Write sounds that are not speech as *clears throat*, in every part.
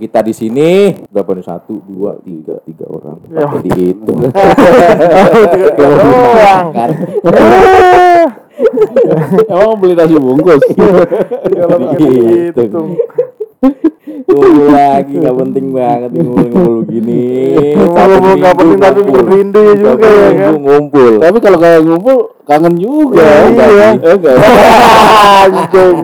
Ya, kita di sini berapa nih satu, dua, tiga, tiga orang. Ya. Pakai dihitung. *laughs* doang. Kan? Emang beli nasi bungkus. Kalau pakai dihitung. *laughs* Ngumpul lagi gak penting banget ngumpul-ngumpul gini. Ngomong-ngomong nggak penting tapi bikin rindu juga ya kan. Ngumpul. Tapi kalau kayak ngumpul kangen juga. Iya. Eh, enggak. Anjing.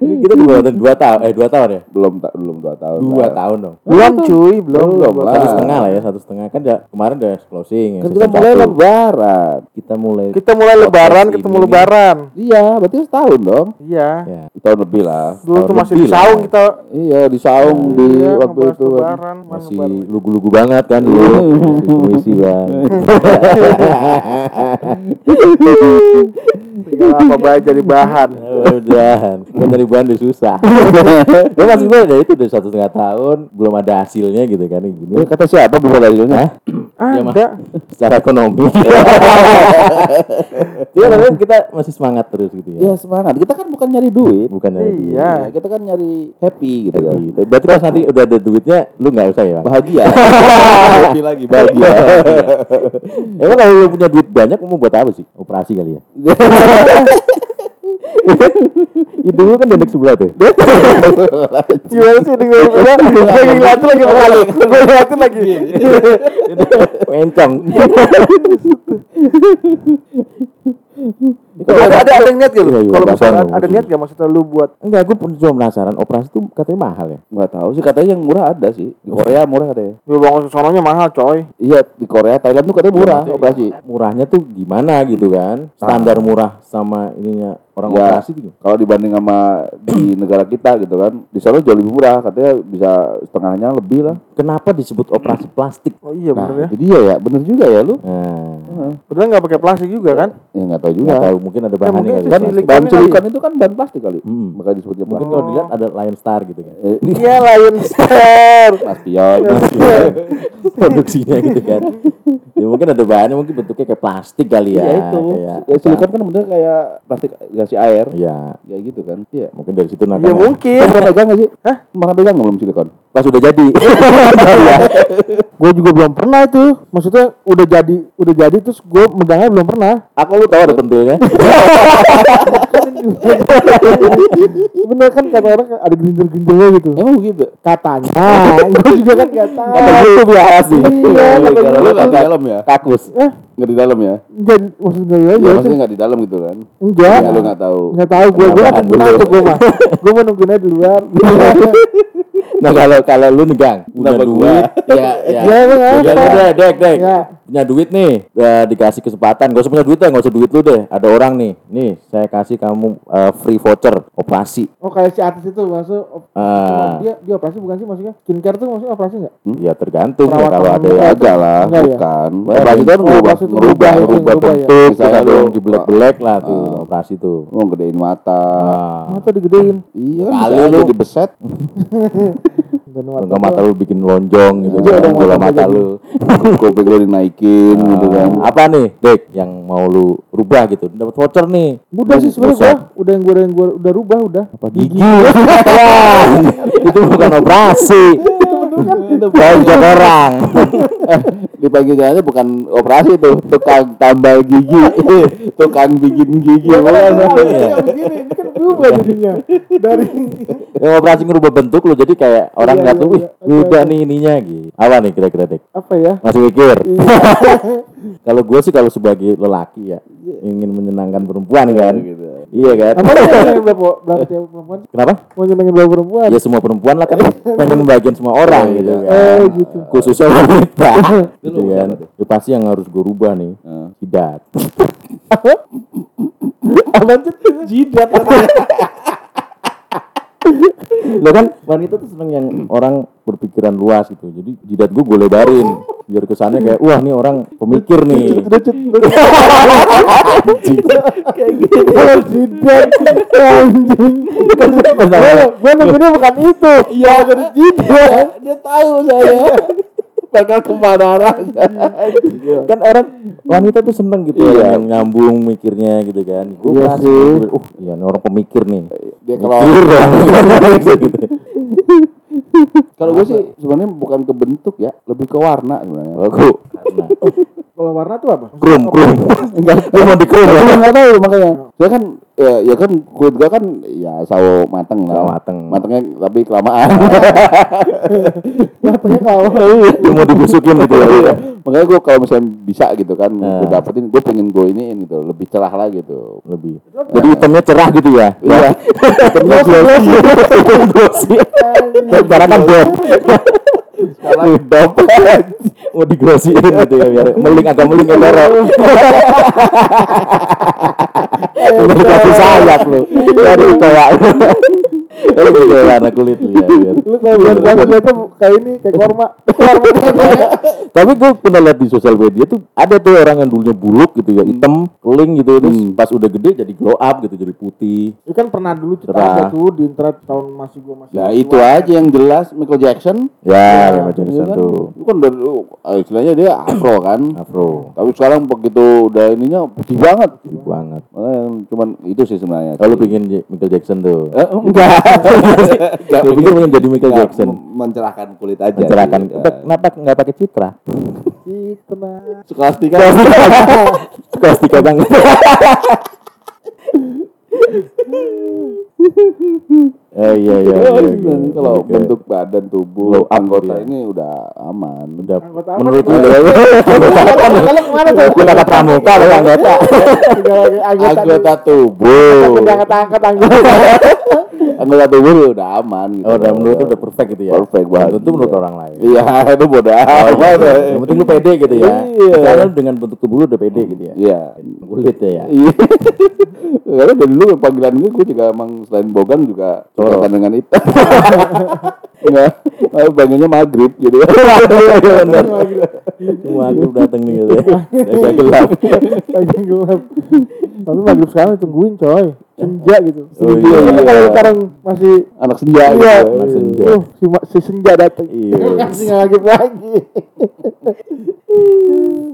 Ini kita dua, dua tahun, eh dua tahun ya? belum tak belum dua tahun. Dua tahun dong. Belum cuy, belum. Belum lah. Satu setengah lah ya, satu setengah kan kemarin udah closing. ya, Kan kita mulai lebaran. Kita mulai. Kita mulai lebaran, ketemu lebaran. Iya, berarti setahun dong. Iya. Ya. Tahun lebih lah. Dulu tuh masih di saung kita. Iya, di saung di Iya, waktu ngebahas itu. kan. lebaran. Masih lugu-lugu banget kan dulu komisi bang Tinggal apa baik jadi bahan. *laughs* udah kan dari bahan udah susah gue *laughs* maksud gue dari itu udah satu setengah tahun belum ada hasilnya gitu kan gini Eh, kata siapa belum ada hasilnya? Hah? Ya, Mas. Ada. secara ekonomi *laughs* Iya tapi kita masih semangat terus gitu ya Ya semangat. Kita kan bukan nyari duit. bukan dari Iya. Ya, kita kan nyari happy gitu kan. gitu. berarti pas nanti udah ada duitnya lu nggak usah ya Bahagia. *laughs* happy lagi bahagia. *laughs* emang kalau lu punya duit banyak mau buat apa sih operasi kali ya *laughs* itu dulu kan dendek sebelah tuh Gimana sih dengan gua gue ngeliatin lagi kali. Gue ngeliatin lagi. mencong ada ada ada niat gitu. Iya, iya, Kalau ngomong ada niat gak maksudnya lu buat enggak gue pun cuma penasaran operasi tuh katanya mahal ya Enggak tahu sih katanya yang murah ada sih. Di Korea murah katanya. ya bangun sononya mahal coy. Iya, di Korea, Thailand tuh katanya murah operasi. murahnya tuh gimana gitu kan standar murah sama ininya orang Ya. operasi gimana? Kalau dibanding sama di *clears throat* negara kita gitu kan, di sana jauh lebih murah, katanya bisa setengahnya lebih lah. kenapa disebut operasi plastik Oh iya Nah, bener ya. jadi ya ya, bener juga ya lu. nah Padahal nggak pakai plastik juga kan? Ya nggak tahu juga. nggak tahu mungkin ada bahannya mungkin kali itu Kan bahan silikon itu kan bahan plastik kali. Hmm. Makanya disebutnya mungkin plastik. kalau dilihat ada Lion Star gitu kan Eh, Iya Lion Star. Bastion. *laughs* produksinya gitu kan ya mungkin ada bahannya mungkin bentuknya kayak plastik kali ya Iya itu. kayak Ya, silikon kan bener kayak plastik gasih air. ya Ya gitu kan. Iya. mungkin dari situ Ya nakal mungkin. Pernah pegang nggak sih? Hah? Pernah pegang nggak belum silikon? Pas udah jadi *laughs* Gue juga belum pernah itu. Maksudnya udah jadi, udah jadi terus gue megangnya belum pernah. aku lu tahu ada pentilnya *laughs* Bener kan kata orang ada gerinjel-gerinjelnya gitu. Emang begitu? Katanya. *laughs* gue juga kan gak tahu. kata gue biasa sih Iya, kata Kalau lu gue. nggak di dalam ya? kakus Eh, Nggak di dalam ya? enggak, maksudnya ya, Ya, ya, maksudnya nggak di dalam gitu kan? enggak. Ya, lu nggak tahu. Nggak tahu gue, gue nungguin aja gue mah. Gue mau nungguin aja di luar. Nah kalau kalau lu negang Kenapa duit ya ya Ya, ya apa? udah dek dek Ya. Punya duit nih ya, dikasih kesempatan gak usah punya duit deh gak usah duit lu deh ada orang nih nih saya kasih kamu uh, free voucher operasi Oh kayak si artis itu maksud op- Ah. dia dia operasi bukan sih maksudnya skincare tuh maksudnya operasi nggak? ya tergantung ya kalau ada ya Ada lah, Enggak ya? bukan. Wah, Operasi itu kan oh, merubah, operasi itu merubah, merubah, merubah merubah ya. bentuk Misalnya misalnya lu- di black lah tuh operasi tuh Mau gedein mata. nah, Mata digedein. Iya kan Kali bisa lu- jadi beset. Dan *laughs* enggak mata lu bikin lonjong gitu Iya, kan bola mata lu Kuping lu dinaikin gitu kan. Apa nih dek yang mau lu rubah gitu? Dapat voucher nih. Udah sih sebenarnya gua. Udah yang gua yang gua udah rubah udah. apa gigi. Wah, *laughs* *laughs* itu bukan operasi. Itu bonjok orang. *laughs* Dipanggil aja bukan operasi tuh, tukang tambal gigi, tukang bikin gigi. Iya, bukan. Kayak begini, ini kan berubah jadinya. Dari operasi ngerubah bentuk lu jadi kayak orang Iya, ngeliat iya, lu wih iya. Oke, udah oke. nih ininya gitu apa nih kira-kira dek apa ya? masih mikir Iya. *laughs* kalau gue sih kalau sebagai lelaki ya ingin menyenangkan perempuan kan gitu. iya kan Apa *laughs* perempuan? kenapa Mau nyenengin perempuan? ya semua perempuan lah kan pengen membagian semua *laughs* orang gitu kan Eh gitu. khususnya wanita gitu kan ya pasti yang harus gue rubah nih jidat Apa tuh? Jidat. Lo kan wanita tuh seneng yang orang berpikiran luas gitu jadi jidat gue gue lebarin biar kesannya kayak wah nih orang pemikir nih gitu. Jidat. Anjing. Gua nungguinnya bukan itu. Iya, jadi jidat. Dia tahu saya. Bakal ke mana arah kan orang wanita tuh seneng gitu Iya. yang nyambung mikirnya gitu kan gue Iya sih. uh iya orang pemikir nih dia *laughs* kalau Mikir dong. gitu. kalau gue sih sebenarnya bukan ke bentuk ya lebih ke warna sebenarnya karena Kalau warna tuh apa? krum krum. *laughs* Enggak. Lu mau di krum ya? Aku nggak tahu makanya. Saya kan ya, ya kan kulit gua kan ya sawo mateng lah. Sawo mateng. matengnya tapi kelamaan. Matanya kalau lu mau dibusukin gitu ya. Makanya gua kalau misalnya bisa gitu kan Nah. gua dapetin gua pengen gua ini gitu lebih cerah lah gitu. Lebih. Jadi hitamnya cerah gitu ya? Iya. Hitamnya glossy. *laughs* Glossy. Karena kan *laughs* sekarang dop mau diglossin gitu ya biar meling agak meling ya Udah dikasih sayap lu. Dari kayak lu gitu warna kulit lu ya lu kalau biar banget kayak ini kayak korma. tapi gue pernah lihat di sosial media tuh ada tuh orang yang dulunya buluk gitu ya hitam keling gitu terus pas udah gede jadi glow up gitu jadi putih. Itu kan pernah dulu cerita ada tuh di internet tahun masih gua masih. ya itu aja yang jelas Michael Jackson. Ya ya macam Iya kan? itu kan dari eh, istilahnya dia afro kan? Afro. Tapi sekarang begitu udah ininya putih banget. Gede banget. Makanya cuman itu sih sebenarnya. Kalau pengen J- Michael Jackson tuh. Eh, enggak. *laughs* Gue pikir pengen jadi Michael Enggak, Jackson. mencerahkan kulit aja mencerahkan. sih. kenapa nggak pakai citra. Citra. Skolastika Plastika banget *laughs* Eh iya iya. iya, iya. kalau Oke. bentuk badan tubuh Glow up anggota gitu ya. ini udah aman udah Anggota menurut *laughs* Pak? Kalau ke mana tuh? Gue kata pramuka lo anggota. Anggota. tubuh Udah angkat-angkat anggota. *laughs* anggota tubuh udah aman gitu. Oh, udah menurut udah perfect gitu ya. Perfect banget. Tentu menurut orang lain. iya itu bodoh Oh, iya. Yang penting lu pede gitu ya. Iya. Karena dengan bentuk tubuh lu udah pede gitu ya. iya Kulit ya ya. iya karena dari dulu panggilan gue gue juga emang selain bogang juga Coro. dengan itu *laughs* Enggak, bangunnya maghrib gitu *laughs* Iya benar. Semua aku datang nih gitu ya. Agak gelap. Lagi gelap. Tapi maghrib sekarang ditungguin coy. Senja gitu. Oh, Senja. iya. Tapi Kalau sekarang masih anak senja Iya. gitu Anak senja. Uh, si, si senja datang. Iya. Kasih maghrib lagi.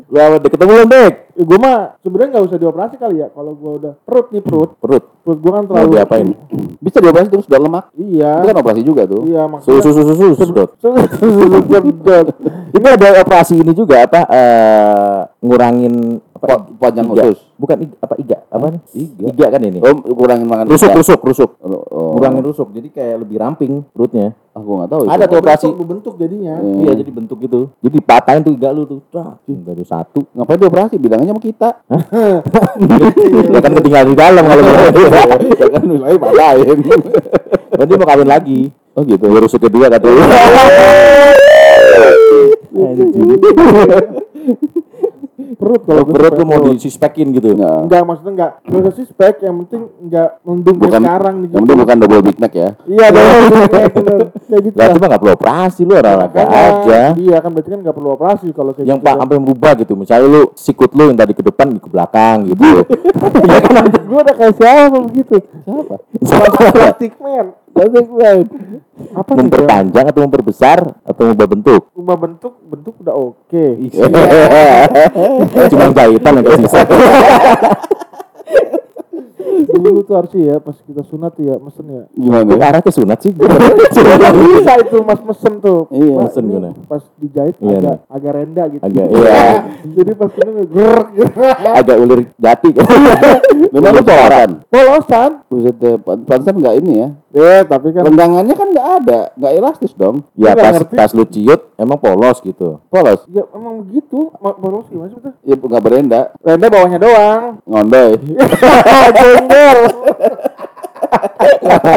Lu apa dek ketemu belum dek? Ya, gue mah sebenarnya nggak usah dioperasi kali ya. Kalau gue udah perut nih perut, Perut. perut gue kan Mau terlalu. diapain? *clears throat* bisa dioperasi terus sudah lemak Iya. itu kan operasi juga tuh Iya Susu maksudnya. susu susu sedot. Sedot. *laughs* Ini ada operasi ini juga apa eh ngurangin apa? Po- panjang iga. usus. Bukan iga, apa iga? Apa nih? Iga. Iga kan ini. oh kurangin makan Rusuk ikan. rusuk rusuk. oh. Ngurangin rusuk. Jadi kayak lebih ramping perutnya. ah gua nggak tahu Ada tuh operasi. Bentuk, bentuk jadinya. Hmm. Iya jadi bentuk gitu. Jadi patahin tuh iga lu tuh. Dah, dari satu. ngapain dioperasi bilangnya sama kita ya *laughs* kan ketinggalan di dalam kalau gitu. *laughs* ya kan bilangnya patahin *laughs* Berarti mau kawin lagi. oh gitu Ya rusuk kedua katanya. Perut Kalau perut lu mau disispekin gitu. Nggak. Enggak, maksudnya enggak. Gak usah sih spek, yang penting enggak mendung bukan sekarang nih. yang penting bukan double big mac ya Iya, dong. bener. *laughs* Kayak gitu. Lah. mah nggak perlu operasi lu olahraga Makanya, aja. Iya kan berarti kan enggak perlu operasi kalau kayak yang gitu. pak sampai merubah gitu misalnya lu sikut lu yang tadi ke depan ke belakang gitu *laughs* Iya kan gue udah kayak siapa begitu. Siapa? Plastic man. Plastic man. Apa sih? Bang? memperpanjang atau memperbesar atau mengubah bentuk Ubah bentuk, bentuk udah oke. cuma jahitan yang tersisa *laughs* Dulu tuh harus ya pas kita sunat tuh ya mesen ya. gimana Kok arah ke sunat sih *laughs* Bisa itu mas mesen tuh. Iya, Mas, mesen gimana? Pas dijahit Iya, agak nah. agak rendah gitu. agak iya *laughs* Jadi pas ini gerak gitu. *laughs* agak ulir jati memang lu polosan Polosan. buset deh pan- pantesan nggak ini ya Ya, tapi kan Renggangannya kan nggak ada, nggak elastis dong. ya pas ngerti. pas lu ciut emang polos gitu Polos, ya emang begitu. Polos gimana sih ya nggak berenda, Rendah bawahnya doang. ngondoy.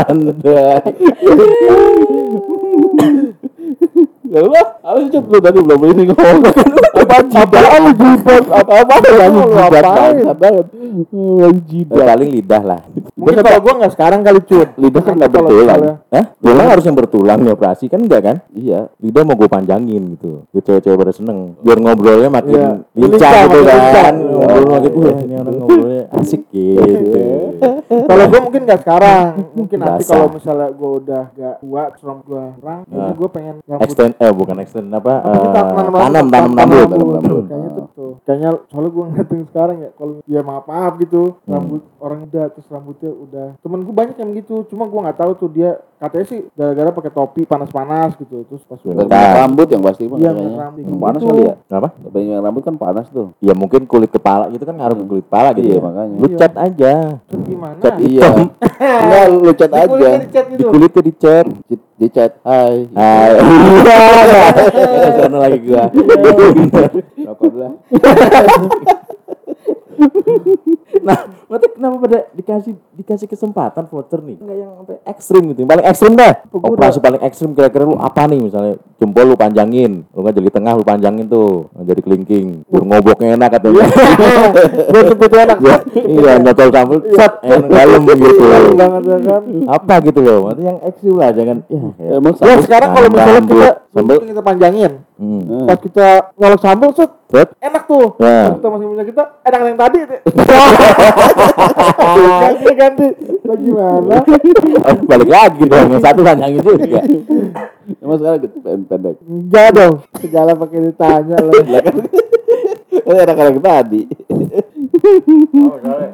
Jengger. Ya udah, apa sih Cuk? lu tadi belum ini ngomong. Apa jidat? Apaan lu jibat? Apa apa ya ngapain? banget banget. Oh, Ya, paling lidah lah Mungkin kalau gua nggak sekarang kali cut. Lidah kan nggak Kalau bertulang. Hah? Memang harus yang bertulang nih operasi kan enggak kan? Iya. Lidah mau gue panjangin gitu. Biar cewek-cewek pada seneng. Biar ngobrolnya makin Iya. lincah gitu kan. Ngobrol makin, ini orang ngobrolnya asik gitu. Kalau gue mungkin nggak sekarang, mungkin nanti kalau misalnya gue udah gak kuat, serong gue orang, Nah. gue pengen Extend, eh bukan ekstrim apa Kita eh, tanam tanam tanam tanam rambut tanam rambut. Kayaknya tuh, tuh. Kayaknya soalnya gue ngeliatin sekarang ya kalau ya maaf maaf gitu Hmm. rambut orang muda terus rambutnya udah temen gue banyak yang gitu cuma gue nggak tahu tuh dia katanya sih gara-gara pakai topi panas-panas gitu terus pas udah rambut yang pasti mah Iya, rambut. Yang panas Gitu. kali ya. apa Banyak rambut kan panas tuh. ya mungkin kulit kepala gitu kan ngaruh ke kulit kepala gitu Iya, ya. makanya. lu Iya. cat aja terus gimana Cat Iya. Enggak lu chat Di aja. kulitnya dicat di gitu kulitnya dicat Di, di chat. Hai. *laughs* Sana lagi gua. Rokok lah. *laughs* Nah, berarti kenapa pada dikasih dikasih kesempatan voucher nih? Enggak yang sampai ekstrim gitu. Yang paling ekstrim dah. Gua Operasi paling ekstrim kira-kira lu apa nih misalnya jempol lu panjangin, lu nggak jeli tengah lu panjangin tuh, jadi kelingking, biar ngoboknya enak katanya. *laughs* gue sebut enak Iya, iya nyotol sambal, cat, enak dalam gitu. Banget ya kan Apa gitu loh, maksudnya yang ekstrim lah, jangan ya. Emang ya sambal sekarang kalau misalnya kita Sambal. kita panjangin Hmm. Pas kita ngolok sambal set Set. enak tuh. Pas kita masih punya kita enak yang tadi *laughs* ganti ganti lagi Oh, balik lagi dong, yang satu panjangin juga. Emang sekarang gitu pen- pendek. enggak dong segala pakai ditanya lah Oh, anak-anak *laughs* tadi.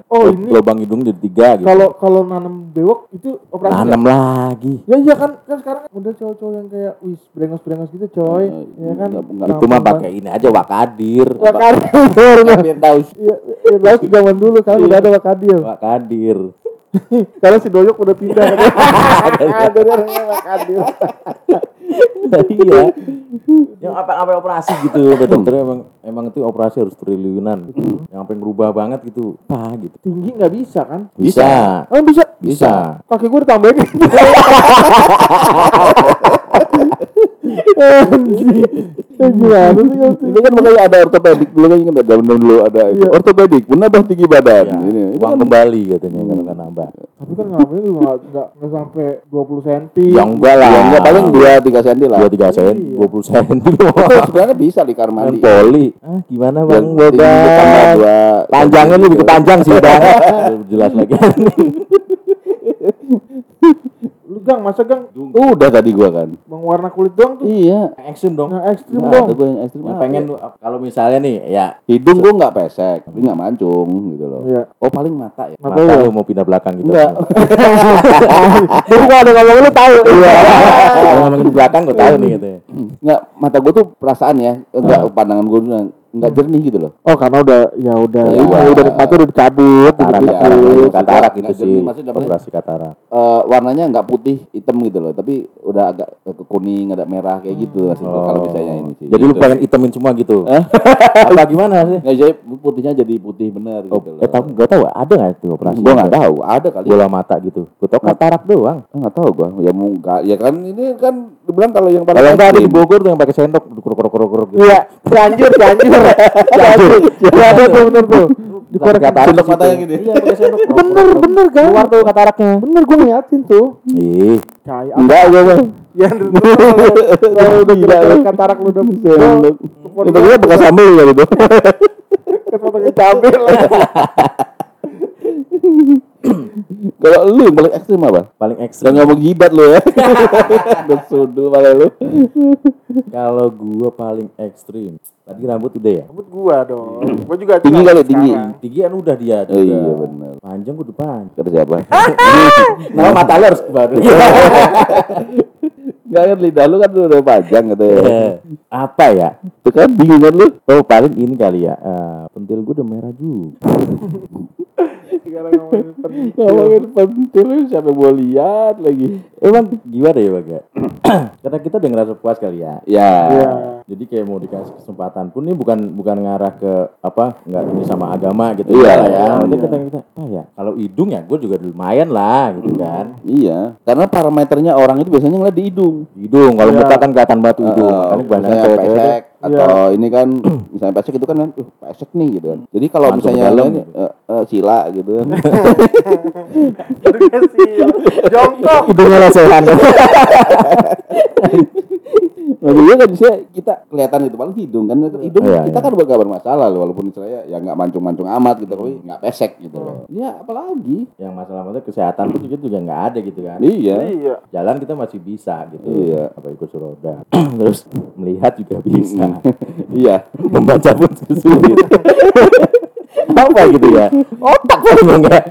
Oh ini Lubang hidung jadi tiga gitu. kalau kalau nanam bewok itu operasi Tanam lagi. ya iya kan kan sekarang udah cowok-cowok yang kayak wis brengos-brengos gitu coy Oh, ya kan nggak- nggak- Itu mah pakai ini aja wakadir. wakadir *laughs* Biar tahu. Iya, iya, baru zaman dulu kan udah ada wakadir. Wakadir. *laughs* Karena si Doyok udah pindah *laughs* kan. Ada orangnya wakadir. Iya. Yang apa-apa operasi gitu, kata dokternya emang emang itu operasi harus triliunan. Yang sampai berubah banget gitu. Apa gitu. Tinggi nggak bisa kan? Bisa. Oh bisa. Bisa. Kaki gue ditambahin. *laughs* Anjing. Gimana sih kalau Itu kan makanya ada ortopedik dulu kan ada benar dulu ada itu. Iya. ortopedik menambah tinggi badan. Ya, Ini uang kan kembali katanya kalau nggak nambah. Tapi kan ngapain lu nggak nggak nggak sampai 20 cm. Yang enggak lah. ya, enggak paling 2 3 cm lah. dua tiga Iya. dua puluh sen. *laughs* Itu sebenarnya bisa di kamar mandi. poli. Ah, gimana bang? Bang? dua. Panjangnya lebih ke panjang sih bang. *laughs* Jelas lagi. *laughs* Gang masa gang Udah tadi gua kan. bang warna kulit doang tuh. Iya. Ekstrim dong. Nah ekstrim Nah, dong. ada gua yang ekstrim. Yang pengen ya? lu kalau misalnya nih ya hidung gua enggak pesek, tapi enggak mancung gitu loh. Iya. Oh, paling mata ya. Mata mata lu. lu mau pindah belakang gitu. Enggak. Lu *laughs* gua ada ngomong lu tahu. Iya. Kalau ngomongin di belakang gue tahu nih gitu. ya. Enggak, mata gua tuh perasaan ya, enggak pandangan gua tuh enggak jernih gitu loh. Oh karena udah ya udah Ya, ya, udah nikmatnya udah dicabut. Katarak, gitu. Iya, katarak, katarak Nggak itu jernih, sih operasi katarak. Eh, warnanya enggak putih, hitam gitu loh, tapi udah agak ke kuning, ada merah kayak gitu hasilnya kalau misalnya ini sih. Oh. Jadi lu Gitu. pengen itemin semua gitu? *laughs* Apa gimana sih? Nggak, jadi putihnya jadi putih bener Oh, gitu loh. eh tahu nggak tahu ada nggak itu operasi? Gua nggak tahu, ada kali. Bola mata gitu. Gue tau katarak doang. Nggak tahu gua. Ya mau ya kan ini kan dibilang kalau yang paling Kalau ada di. Bogor tuh yang pakai sendok, kuruk kuruk kuruk kuruk gitu. Iya, cianjur, cianjur. Cianjur. *laughs* Iya, ada tuh bener tuh. Dikorek Katarak sendok di situ. matanya gini. Iya pakai sendok. *laughs* Bener, bener kan? Keluar tuh kataraknya. Bener gue ngeliatin tuh. Ih, Enggak Bang. Ya, *laughs* kalau udah katarak lu udah Sendok. Itu kira bekas sambel ya gitu. Lah. *laughs* Kalau lu yang paling ekstrim apa? paling Jangan ekstrim. ngomong gibat lu ya. *laughs* Udah sudul malah lu. Kalau gua paling ekstrim. Tadi rambut udah ya? Rambut gua dong. Gua juga Tinggi kali, tinggi. sekarang. Tinggian udah dia. Oh udah. iya benar. Panjang gua depan. Kata siapa? *laughs* Nama mata lu harus baru. Enggak kan lidah lu kan udah panjang katanya. Eh, Apa ya? Itu kan bingung kan lu? Oh paling ini kali ya. eh, pentil gua udah merah juga. Sekarang ngomongin pentil. Ngomongin pentil siapa mau lihat lagi? Emang gimana ya Bang ya? *clears throat* Karena kita udah ngerasa puas kali ya. Ya. Iya. Jadi kayak mau dikasih kesempatan pun ini bukan bukan ngarah ke apa nggak ini sama agama gitu Iya, enggak lah ya. iya, Nanti iya. kita kita apa ya? Kalau hidung ya gue juga lumayan lah gitu kan. Iya, karena parameternya orang itu biasanya ngeliat di hidung. Hidung kalau Iya. kan kelihatan batu hidung. Makanya kebanyakan misalnya cewek-cewek pesek atau ini kan misalnya pesek itu kan uh, pesek nih gitu kan. Jadi kalau misalnya dalam ini, gitu. eh, eh, sila gitu kan. Jongkok. hidungnya lesehan. *laughs* Nah, dia kan bisa kita kelihatan itu paling hidung kan hidung Iya, kita iya. kan gak bermasalah loh walaupun saya ya nggak mancung-mancung amat gitu tapi nggak pesek gitu loh. Ya apalagi. Yang masalah masalah kesehatan pun juga juga nggak ada gitu kan. Iya. Iya. Jalan kita masih bisa gitu. Iya. Apa ikut roda. *clears throat* Terus melihat juga bisa. *laughs* iya. Membaca pun sulit. *laughs* apa gitu ya? Otak pun enggak.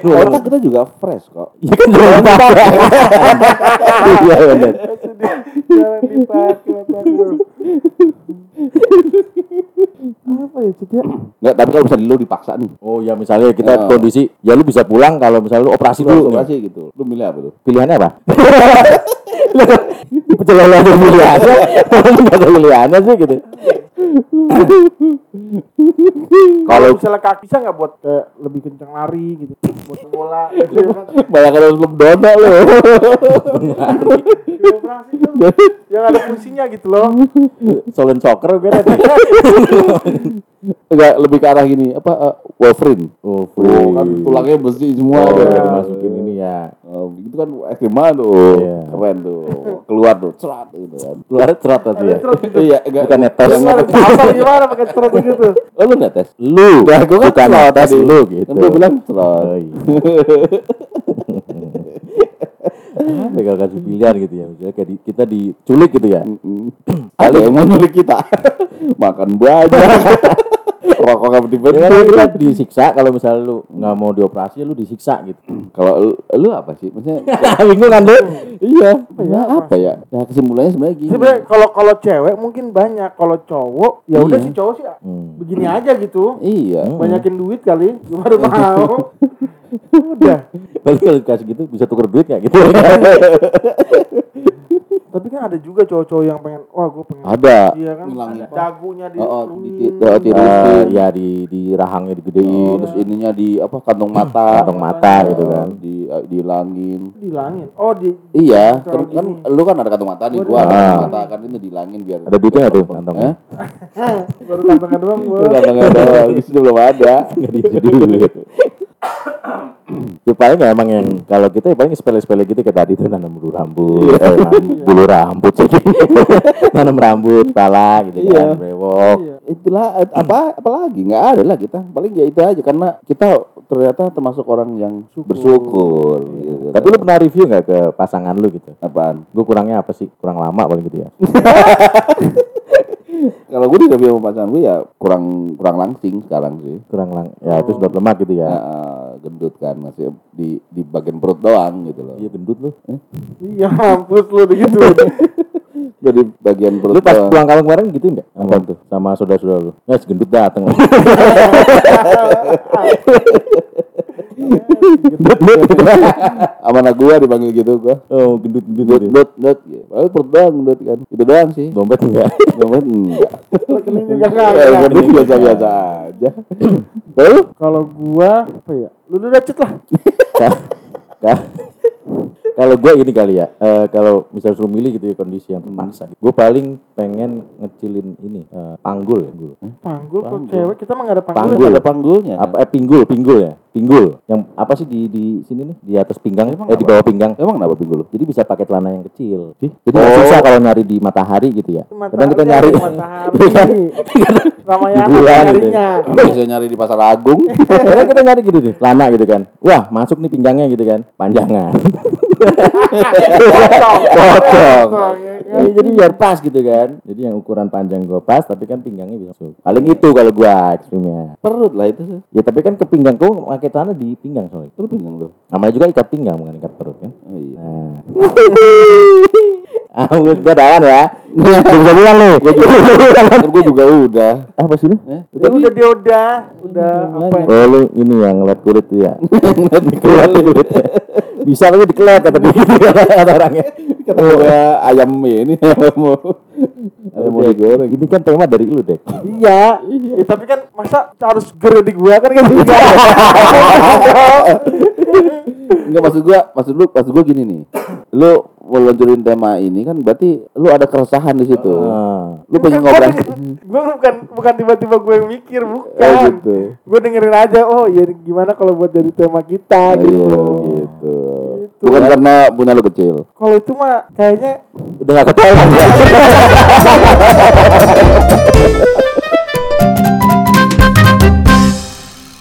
Otak kita juga fresh kok. Iya kan jangan dipakai. *laughs* Iya benar. Lu. Apa ya ya? Nggak, tapi kalau misalnya lu dipaksa nih. Oh ya misalnya kita Oh. kondisi ya lu bisa pulang kalau misalnya lu operasi Lu dulu operasi gitu. Lu milih apa tuh? Pilihannya apa? Pecel ada pilihannya, nggak ada pilihannya sih gitu. Kalau misalnya kaki bisa nggak buat kayak lebih kencang lari gitu, buat bola. Gitu, kan? Banyak kalau belum dona kan yang ada fungsinya gitu loh. Solin soccer gue. *laughs* Enggak lebih ke arah gini, apa uh, Wolverine. Oh, Oh, kan tulangnya besi semua. Oh, tuh. udah dimasukin ini ya. Oh, itu kan ekstrim banget tuh. Iya. Keren tuh. Keluar tuh, cerat gitu kan. Keluar cerot tadi ya. Iya, enggak. Bukan netes. Yang Gimana? Apa gimana pakai cerot gitu? Oh, lu netes? Lu, Nah, gua kan bukan netes lu gitu. Kan gua bilang Oh, cerot. iya. Apa ya kalau kasih pilihan gitu ya, misalnya kayak di, kita diculik gitu ya. Ada yang mau nyulik kita. *laughs* Makan banyak. *laughs* Rokok nggak Ya kan penting kita disiksa kalau misalnya lu nggak mau dioperasi ya lu disiksa gitu. Kalau lu, lu apa sih? Maksudnya *laughs* Bingung kan lu? iya, ya, apa ya? Nah, kesimpulannya sebenarnya gini. Sebenarnya kalau kalau cewek mungkin banyak, kalau cowok ya udah Iya. sih cowok sih Hmm. begini aja gitu. Iya. Banyakin duit kali, baru mau. Udah. Paling kalau dikasih gitu bisa tuker duit ya gitu. Tapi kan ada juga cowok-cowok yang pengen, wah gue pengen. Ada. Iya kan, Ngilangin ada apa? dagunya di Oh, oh, luin. di- oh, di- ya di di rahangnya digedein, Oh, terus ininya di apa kantong mata. kantong mata gitu kan. Di eh, dihilangin. Dilangin. Oh di Iya, kan, Kalau kan gini. lu kan ada kantong mata nih, Gua gua ada Ah. mata kan ini dihilangin biar Ada duitnya nggak tuh kantongnya? Eh? *laughs* baru kantongnya doang gue. Kantongnya doang, di sini belum ada. Nggak diisi duit. *laughs* *clears throat* ya paling emang yang kalau kita ya paling sepele-sepele gitu kayak tadi tuh nanam bulu rambut, eh, nanam *laughs* bulu rambut sih, *laughs* nanam rambut, pala gitu Iya. kan, brewok. Iya. Itulah eh, apa apalagi nggak ada lah kita. Paling ya itu aja karena kita ternyata termasuk orang yang bersyukur gitu. Tapi lu pernah review nggak ke pasangan lu gitu? apaan? Gue kurangnya apa sih? Kurang lama paling gitu ya. *laughs* Kalau gue di review sama pasangan gue ya kurang kurang langsing sekarang sih. Kurang lang. Ya itu sudah lemak gitu Ya, eh, gendut kan masih di di bagian perut doang gitu loh. Iya gendut lu. Iya mampus lu begitu. *laughs* Jadi bagian perut Lu pas doang. pulang kampung kemarin gitu enggak? Apa tuh? Sama saudara-saudara lu. Ya segendut dateng. *laughs* gendut gendut gitu. Sama anak gua dipanggil gitu gua. Oh gendut gendut. Gendut, gitu. gendut, gendut. gitu. Padahal perut doang gendut kan. Itu doang sih. Dompet enggak? *laughs* Dompet enggak. Gendut biasa-biasa aja. *coughs* Lalu Kalau gua apa ya? Lu udah cet lah. Ka- ka- kalau gue ini kali ya, eh, kalau misal suruh milih gitu ya kondisi yang terpaksa, gue paling pengen ngecilin ini eh, panggul ya dulu. Panggul kok Panggul. cewek kita mah nggak ada panggul. Panggul. ada panggulnya. Apa eh, pinggul, pinggul ya, pinggul. Yang apa sih di di sini nih, di atas pinggang, Emang eh di apa? bawah pinggang. Emang kenapa pinggul? Jadi bisa pakai celana yang kecil. Jadi Oh. susah kalau nyari di matahari gitu ya. Kadang kita nyari *laughs* matahari. Ramayana Di bulan gitu. nyarinya. Bisa nyari di pasar Agung. *laughs* Kadang kita nyari gitu nih, celana gitu kan. Wah, masuk nih pinggangnya gitu kan, panjangan. *laughs* Potong. Ya, jadi biar pas gitu kan. Jadi yang ukuran panjang gue pas, tapi kan pinggangnya bisa. Paling itu kalau gua ekstrimnya. Perut lah itu sih. Ya tapi kan ke pinggang kau pakai celana di pinggang soalnya. Perut pinggang lu. Namanya juga ikat pinggang bukan ikat perut kan. Oh iya. Nah. *laughs* Ah, gue dawan ya. Belum bisa bilang nih. Gue juga udah. Apa sih lu? Eh? Ya udah dia udah, udah apa ya? Oh lu ini yang ngeliat kulit ya. *laughs* Ngeliat kulit. Bisa tapi dikelet kata dia kata orangnya. Kata gue ayam ini *laughs* mau ayam mau digoreng. Ini kan tema dari lu dek. Iya. Eh, tapi kan masa harus gede di gua kan kan *laughs* enggak. Enggak maksud gua, maksud lu, maksud gua gini nih. Lu mau luncurin tema ini kan berarti lu ada keresahan di situ. Ah. Lu pengen Gue ngobrol. *laughs* bukan bukan tiba-tiba gue yang mikir bukan. Oh gitu. Gue dengerin aja. Oh iya gimana kalau buat jadi tema kita Iya, gitu. gitu. Gitu. Bukan karena punya lu kecil. Kalau itu mah kayaknya Udah gak ketahuan ya.